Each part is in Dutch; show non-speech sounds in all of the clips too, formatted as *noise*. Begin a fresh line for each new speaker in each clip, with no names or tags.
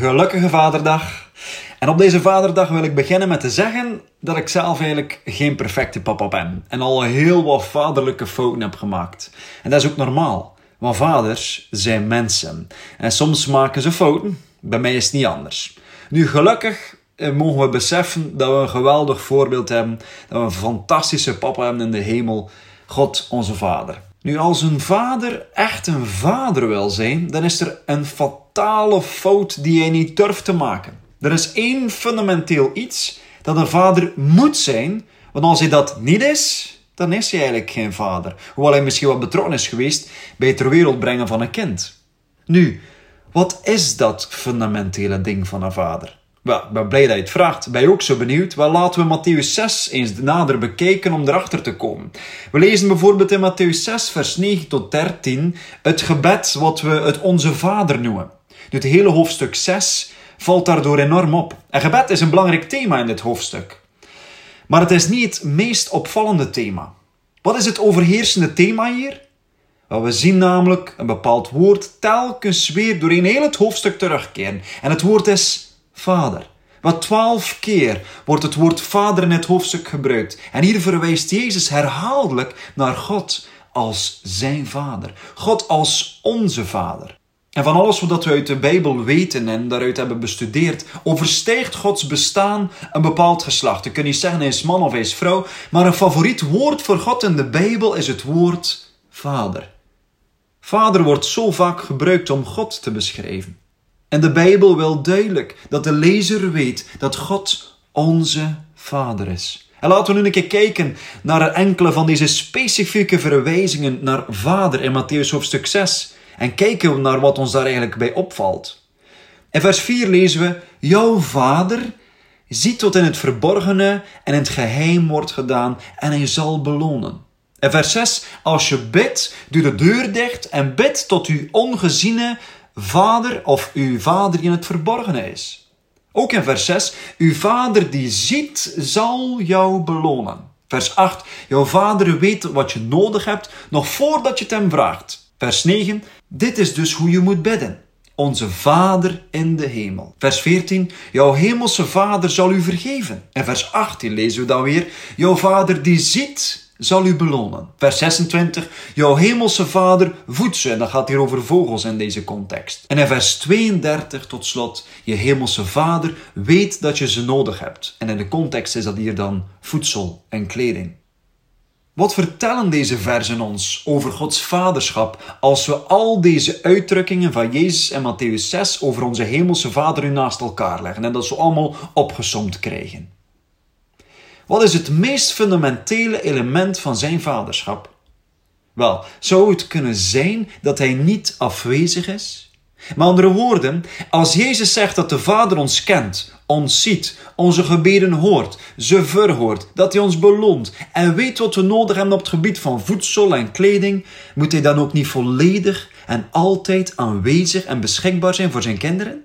gelukkige Vaderdag. En op deze Vaderdag wil ik beginnen met te zeggen dat ik zelf eigenlijk geen perfecte papa ben. En al heel wat vaderlijke fouten heb gemaakt. En dat is ook normaal. Want vaders zijn mensen. En soms maken ze fouten. Bij mij is het niet anders. Nu, gelukkig eh, mogen we beseffen dat we een geweldig voorbeeld hebben. Dat we een fantastische papa hebben in de hemel. God, onze Vader. Nu, als een vader echt een vader wil zijn, dan is er een fatale fout die hij niet durft te maken. Er is één fundamenteel iets dat een vader moet zijn, want als hij dat niet is, dan is hij eigenlijk geen vader. Hoewel hij misschien wat betrokken is geweest bij het ter wereld brengen van een kind. Nu, wat is dat fundamentele ding van een vader? Wel, ik ben blij dat je het vraagt. Ben je ook zo benieuwd? Wel, laten we Matthäus 6 eens nader bekijken om erachter te komen. We lezen bijvoorbeeld in Matthäus 6, vers 9 tot 13 het gebed wat we het Onze Vader noemen. Het hele hoofdstuk 6 valt daardoor enorm op. En gebed is een belangrijk thema in dit hoofdstuk. Maar het is niet het meest opvallende thema. Wat is het overheersende thema hier? Wel, we zien namelijk een bepaald woord telkens weer doorheen heel het hoofdstuk terugkeren. En het woord is Vader. Wat twaalf keer wordt het woord Vader in het hoofdstuk gebruikt. En hier verwijst Jezus herhaaldelijk naar God als zijn Vader. God als onze Vader. En van alles wat we uit de Bijbel weten en daaruit hebben bestudeerd, overstijgt Gods bestaan een bepaald geslacht. Je kunt niet zeggen hij is man of hij is vrouw, maar een favoriet woord voor God in de Bijbel is het woord Vader. Vader wordt zo vaak gebruikt om God te beschrijven. En de Bijbel wil duidelijk dat de lezer weet dat God onze Vader is. En laten we nu een keer kijken naar enkele van deze specifieke verwijzingen naar Vader in Matthäus hoofdstuk 6. En kijken we naar wat ons daar eigenlijk bij opvalt. In vers 4 lezen we: Jouw Vader ziet wat in het verborgene en in het geheim wordt gedaan en hij zal belonen. In vers 6: Als je bidt, doe de deur dicht en bid tot uw ongeziene vader of uw vader in het verborgene is. Ook in vers 6, uw vader die ziet, zal jou belonen. Vers 8, jouw vader weet wat je nodig hebt, nog voordat je het hem vraagt. Vers 9, dit is dus hoe je moet bidden. Onze Vader in de hemel. Vers 14, jouw hemelse Vader zal u vergeven. En vers 18 lezen we dan weer, jouw Vader die ziet zal u belonen. Vers 26. Jouw hemelse vader voedt ze. En dat gaat hier over vogels in deze context. En in vers 32 tot slot. Je hemelse vader weet dat je ze nodig hebt. En in de context is dat hier dan voedsel en kleding. Wat vertellen deze versen ons over Gods vaderschap als we al deze uitdrukkingen van Jezus en Matthäus 6 over onze hemelse vader nu naast elkaar leggen en dat ze allemaal opgesomd krijgen? Wat is het meest fundamentele element van zijn vaderschap? Wel, zou het kunnen zijn dat hij niet afwezig is? Met andere woorden, als Jezus zegt dat de Vader ons kent, ons ziet, onze gebeden hoort, ze verhoort, dat hij ons beloont en weet wat we nodig hebben op het gebied van voedsel en kleding, moet hij dan ook niet volledig en altijd aanwezig en beschikbaar zijn voor zijn kinderen?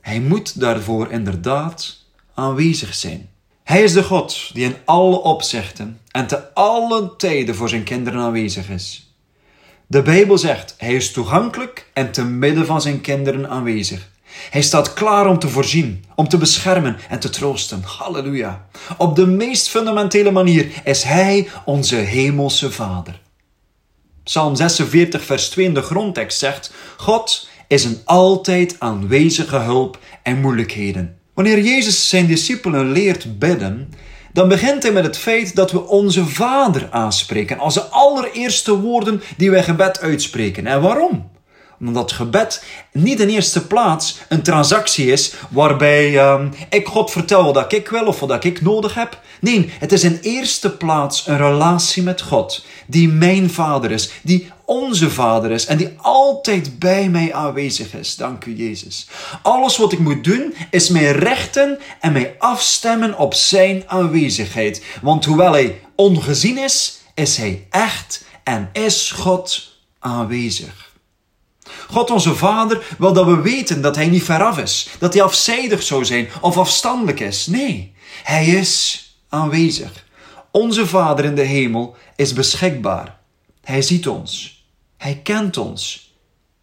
Hij moet daarvoor inderdaad aanwezig zijn. Hij is de God die in alle opzichten en te alle tijden voor zijn kinderen aanwezig is. De Bijbel zegt, hij is toegankelijk en te midden van zijn kinderen aanwezig. Hij staat klaar om te voorzien, om te beschermen en te troosten. Halleluja. Op de meest fundamentele manier is hij onze hemelse Vader. Psalm 46, vers 2 in de grondtekst zegt: God is een altijd aanwezige hulp en moeilijkheden. Wanneer Jezus zijn discipelen leert bidden, dan begint hij met het feit dat we onze Vader aanspreken als de allereerste woorden die wij gebed uitspreken. En waarom? Omdat gebed niet in eerste plaats een transactie is waarbij uh, ik God vertel wat ik wil of wat ik nodig heb. Nee, het is in eerste plaats een relatie met God, die mijn vader is, die onze vader is en die altijd bij mij aanwezig is. Dank u, Jezus. Alles wat ik moet doen is mij rechten en mij afstemmen op zijn aanwezigheid. Want hoewel hij ongezien is, is hij echt en is God aanwezig. God onze Vader wil dat we weten dat Hij niet veraf is, dat Hij afzijdig zou zijn of afstandelijk is. Nee, Hij is aanwezig. Onze Vader in de hemel is beschikbaar. Hij ziet ons. Hij kent ons.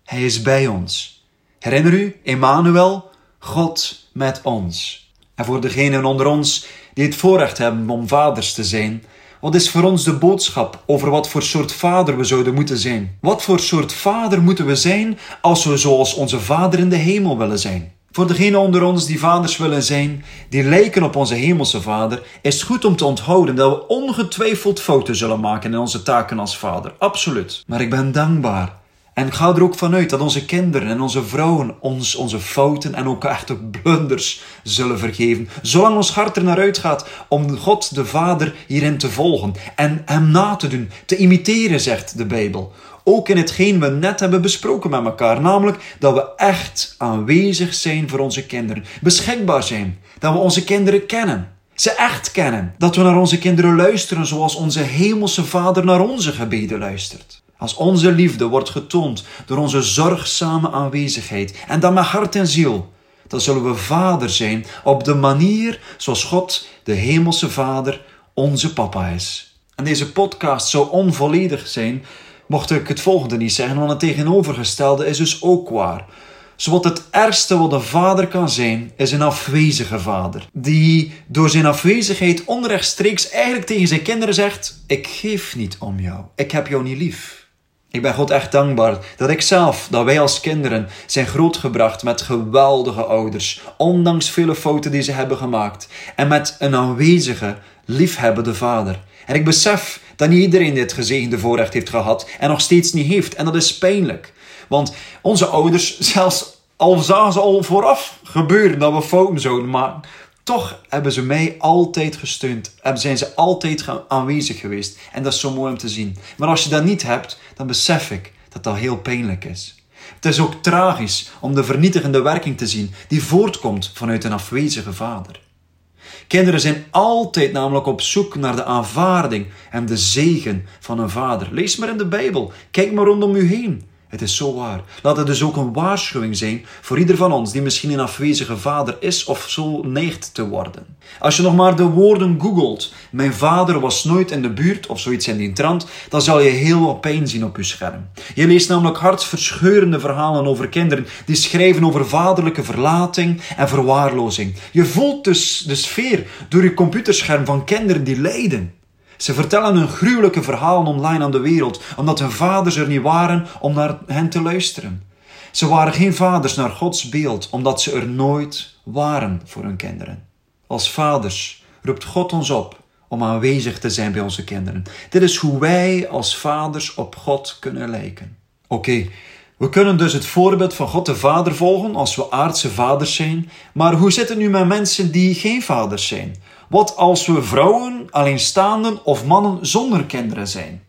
Hij is bij ons. Herinner u, Emmanuel, God met ons. En voor degenen onder ons die het voorrecht hebben om vaders te zijn, wat is voor ons de boodschap over wat voor soort vader we zouden moeten zijn? Wat voor soort vader moeten we zijn als we zoals onze vader in de hemel willen zijn? Voor degenen onder ons die vaders willen zijn, die lijken op onze hemelse vader, is het goed om te onthouden dat we ongetwijfeld fouten zullen maken in onze taken als vader. Absoluut. Maar ik ben dankbaar en ga er ook vanuit dat onze kinderen en onze vrouwen ons onze fouten en ook echte blunders zullen vergeven. Zolang ons hart er naar uitgaat om God de Vader hierin te volgen en Hem na te doen, te imiteren, zegt de Bijbel. Ook in hetgeen we net hebben besproken met elkaar, namelijk dat we echt aanwezig zijn voor onze kinderen, beschikbaar zijn, dat we onze kinderen kennen ze echt kennen. Dat we naar onze kinderen luisteren zoals onze hemelse Vader naar onze gebeden luistert. Als onze liefde wordt getoond door onze zorgzame aanwezigheid en dan met hart en ziel, dan zullen we vader zijn op de manier zoals God, de Hemelse Vader, onze papa is. En deze podcast zou onvolledig zijn mocht ik het volgende niet zeggen, want het tegenovergestelde is dus ook waar. Zowat het ergste wat een vader kan zijn, is een afwezige vader. Die door zijn afwezigheid onrechtstreeks eigenlijk tegen zijn kinderen zegt: Ik geef niet om jou, ik heb jou niet lief. Ik ben God echt dankbaar dat ik zelf, dat wij als kinderen zijn grootgebracht met geweldige ouders, ondanks vele fouten die ze hebben gemaakt, en met een aanwezige, liefhebbende vader. En ik besef dat niet iedereen dit gezegende voorrecht heeft gehad en nog steeds niet heeft, en dat is pijnlijk. Want onze ouders, zelfs al zagen ze al vooraf gebeuren dat we fouten zouden maken, toch hebben ze mij altijd gesteund. Zijn ze altijd aanwezig geweest. En dat is zo mooi om te zien. Maar als je dat niet hebt, dan besef ik dat dat heel pijnlijk is. Het is ook tragisch om de vernietigende werking te zien die voortkomt vanuit een afwezige vader. Kinderen zijn altijd namelijk op zoek naar de aanvaarding en de zegen van een vader. Lees maar in de Bijbel. Kijk maar rondom u heen. Het is zo waar. Laat het dus ook een waarschuwing zijn voor ieder van ons die misschien een afwezige vader is of zo neigt te worden. Als je nog maar de woorden googelt, mijn vader was nooit in de buurt of zoiets in die trant, dan zal je heel wat pijn zien op je scherm. Je leest namelijk hartverscheurende verhalen over kinderen die schrijven over vaderlijke verlating en verwaarlozing. Je voelt dus de sfeer door je computerscherm van kinderen die lijden. Ze vertellen hun gruwelijke verhalen online aan de wereld, omdat hun vaders er niet waren om naar hen te luisteren. Ze waren geen vaders naar Gods beeld, omdat ze er nooit waren voor hun kinderen. Als vaders roept God ons op om aanwezig te zijn bij onze kinderen. Dit is hoe wij als vaders op God kunnen lijken. Oké, we kunnen dus het voorbeeld van God de Vader volgen als we aardse vaders zijn, maar hoe zit het nu met mensen die geen vaders zijn? Wat als we vrouwen, alleenstaanden of mannen zonder kinderen zijn?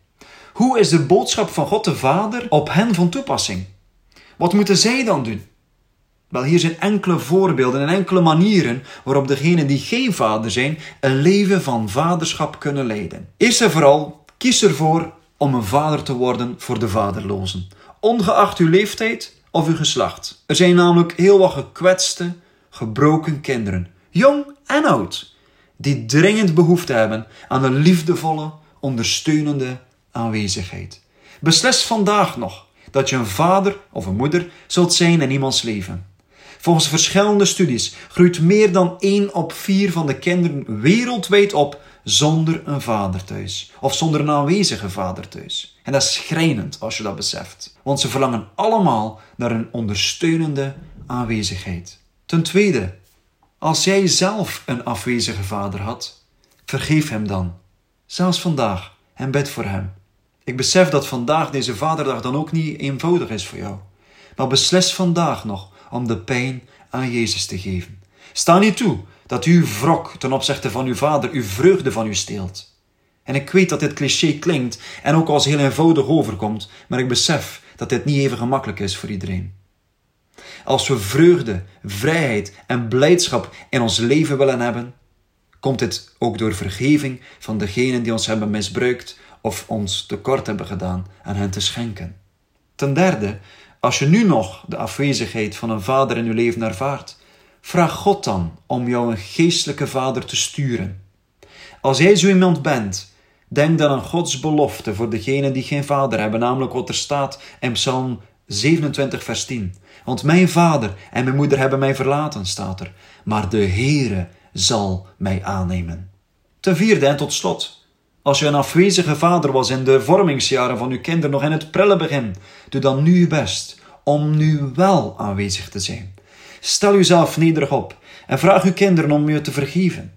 Hoe is de boodschap van God de Vader op hen van toepassing? Wat moeten zij dan doen? Wel, hier zijn enkele voorbeelden en enkele manieren waarop degenen die geen vader zijn een leven van vaderschap kunnen leiden. Eerst en vooral, kies ervoor om een vader te worden voor de vaderlozen, ongeacht uw leeftijd of uw geslacht. Er zijn namelijk heel wat gekwetste, gebroken kinderen, jong en oud, die dringend behoefte hebben aan een liefdevolle, ondersteunende aanwezigheid. Beslis vandaag nog dat je een vader of een moeder zult zijn in iemands leven. Volgens verschillende studies groeit meer dan 1 op 4 van de kinderen wereldwijd op zonder een vader thuis. Of zonder een aanwezige vader thuis. En dat is schrijnend als je dat beseft. Want ze verlangen allemaal naar een ondersteunende aanwezigheid. Ten tweede, als jij zelf een afwezige vader had, vergeef hem dan. Zelfs vandaag en bid voor hem. Ik besef dat vandaag deze vaderdag dan ook niet eenvoudig is voor jou. Maar beslis vandaag nog om de pijn aan Jezus te geven. Sta niet toe dat uw wrok ten opzichte van uw vader uw vreugde van u steelt. En ik weet dat dit cliché klinkt en ook als heel eenvoudig overkomt, maar ik besef dat dit niet even gemakkelijk is voor iedereen. Als we vreugde, vrijheid en blijdschap in ons leven willen hebben, komt dit ook door vergeving van degenen die ons hebben misbruikt of ons tekort hebben gedaan aan hen te schenken. Ten derde, als je nu nog de afwezigheid van een vader in je leven ervaart, vraag God dan om jou een geestelijke vader te sturen. Als jij zo iemand bent, denk dan aan Gods belofte voor degenen die geen vader hebben, namelijk wat er staat in Psalm 27, vers 10. Want mijn vader en mijn moeder hebben mij verlaten, staat er. Maar de Heere zal mij aannemen. Ten vierde en tot slot. Als u een afwezige vader was in de vormingsjaren van uw kinderen, nog in het prille begin, doe dan nu uw best om nu wel aanwezig te zijn. Stel uzelf nederig op en vraag uw kinderen om u te vergeven.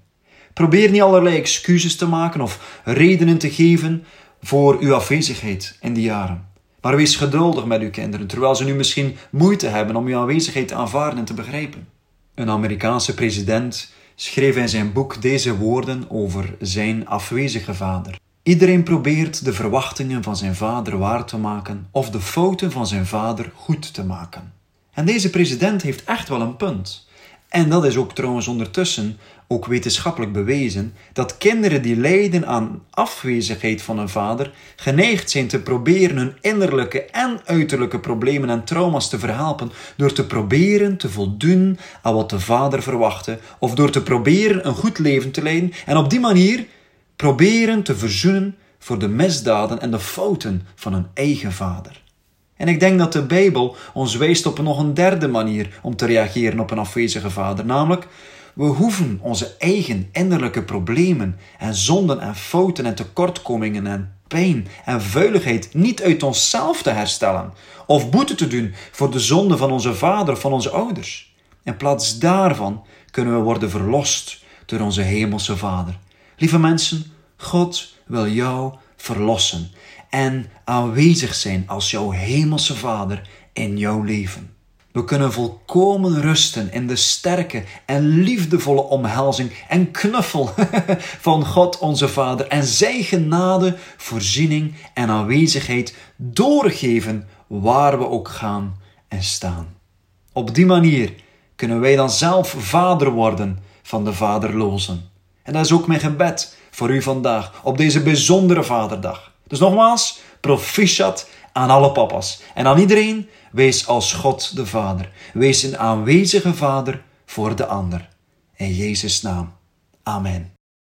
Probeer niet allerlei excuses te maken of redenen te geven voor uw afwezigheid in die jaren. Maar wees geduldig met uw kinderen, terwijl ze nu misschien moeite hebben om uw aanwezigheid te aanvaarden en te begrijpen. Een Amerikaanse president schreef in zijn boek deze woorden over zijn afwezige vader. Iedereen probeert de verwachtingen van zijn vader waar te maken of de fouten van zijn vader goed te maken. En deze president heeft echt wel een punt. En dat is ook trouwens ondertussen ook wetenschappelijk bewezen dat kinderen die lijden aan afwezigheid van een vader geneigd zijn te proberen hun innerlijke en uiterlijke problemen en trauma's te verhelpen door te proberen te voldoen aan wat de vader verwachtte of door te proberen een goed leven te leiden en op die manier proberen te verzoenen voor de misdaden en de fouten van hun eigen vader. En ik denk dat de Bijbel ons wijst op nog een derde manier om te reageren op een afwezige vader, namelijk we hoeven onze eigen innerlijke problemen en zonden en fouten en tekortkomingen en pijn en vuiligheid niet uit onszelf te herstellen of boete te doen voor de zonde van onze vader of van onze ouders. In plaats daarvan kunnen we worden verlost door onze hemelse Vader. Lieve mensen, God wil jou verlossen en aanwezig zijn als jouw hemelse Vader in jouw leven. We kunnen volkomen rusten in de sterke en liefdevolle omhelzing en knuffel *laughs* van God onze Vader en Zijn genade, voorziening en aanwezigheid doorgeven waar we ook gaan en staan. Op die manier kunnen wij dan zelf vader worden van de vaderlozen. En dat is ook mijn gebed voor u vandaag op deze bijzondere Vaderdag. Dus nogmaals, proficiat aan alle papa's en aan iedereen. Wees als God de Vader. Wees een aanwezige Vader voor de ander. In Jezus' naam. Amen.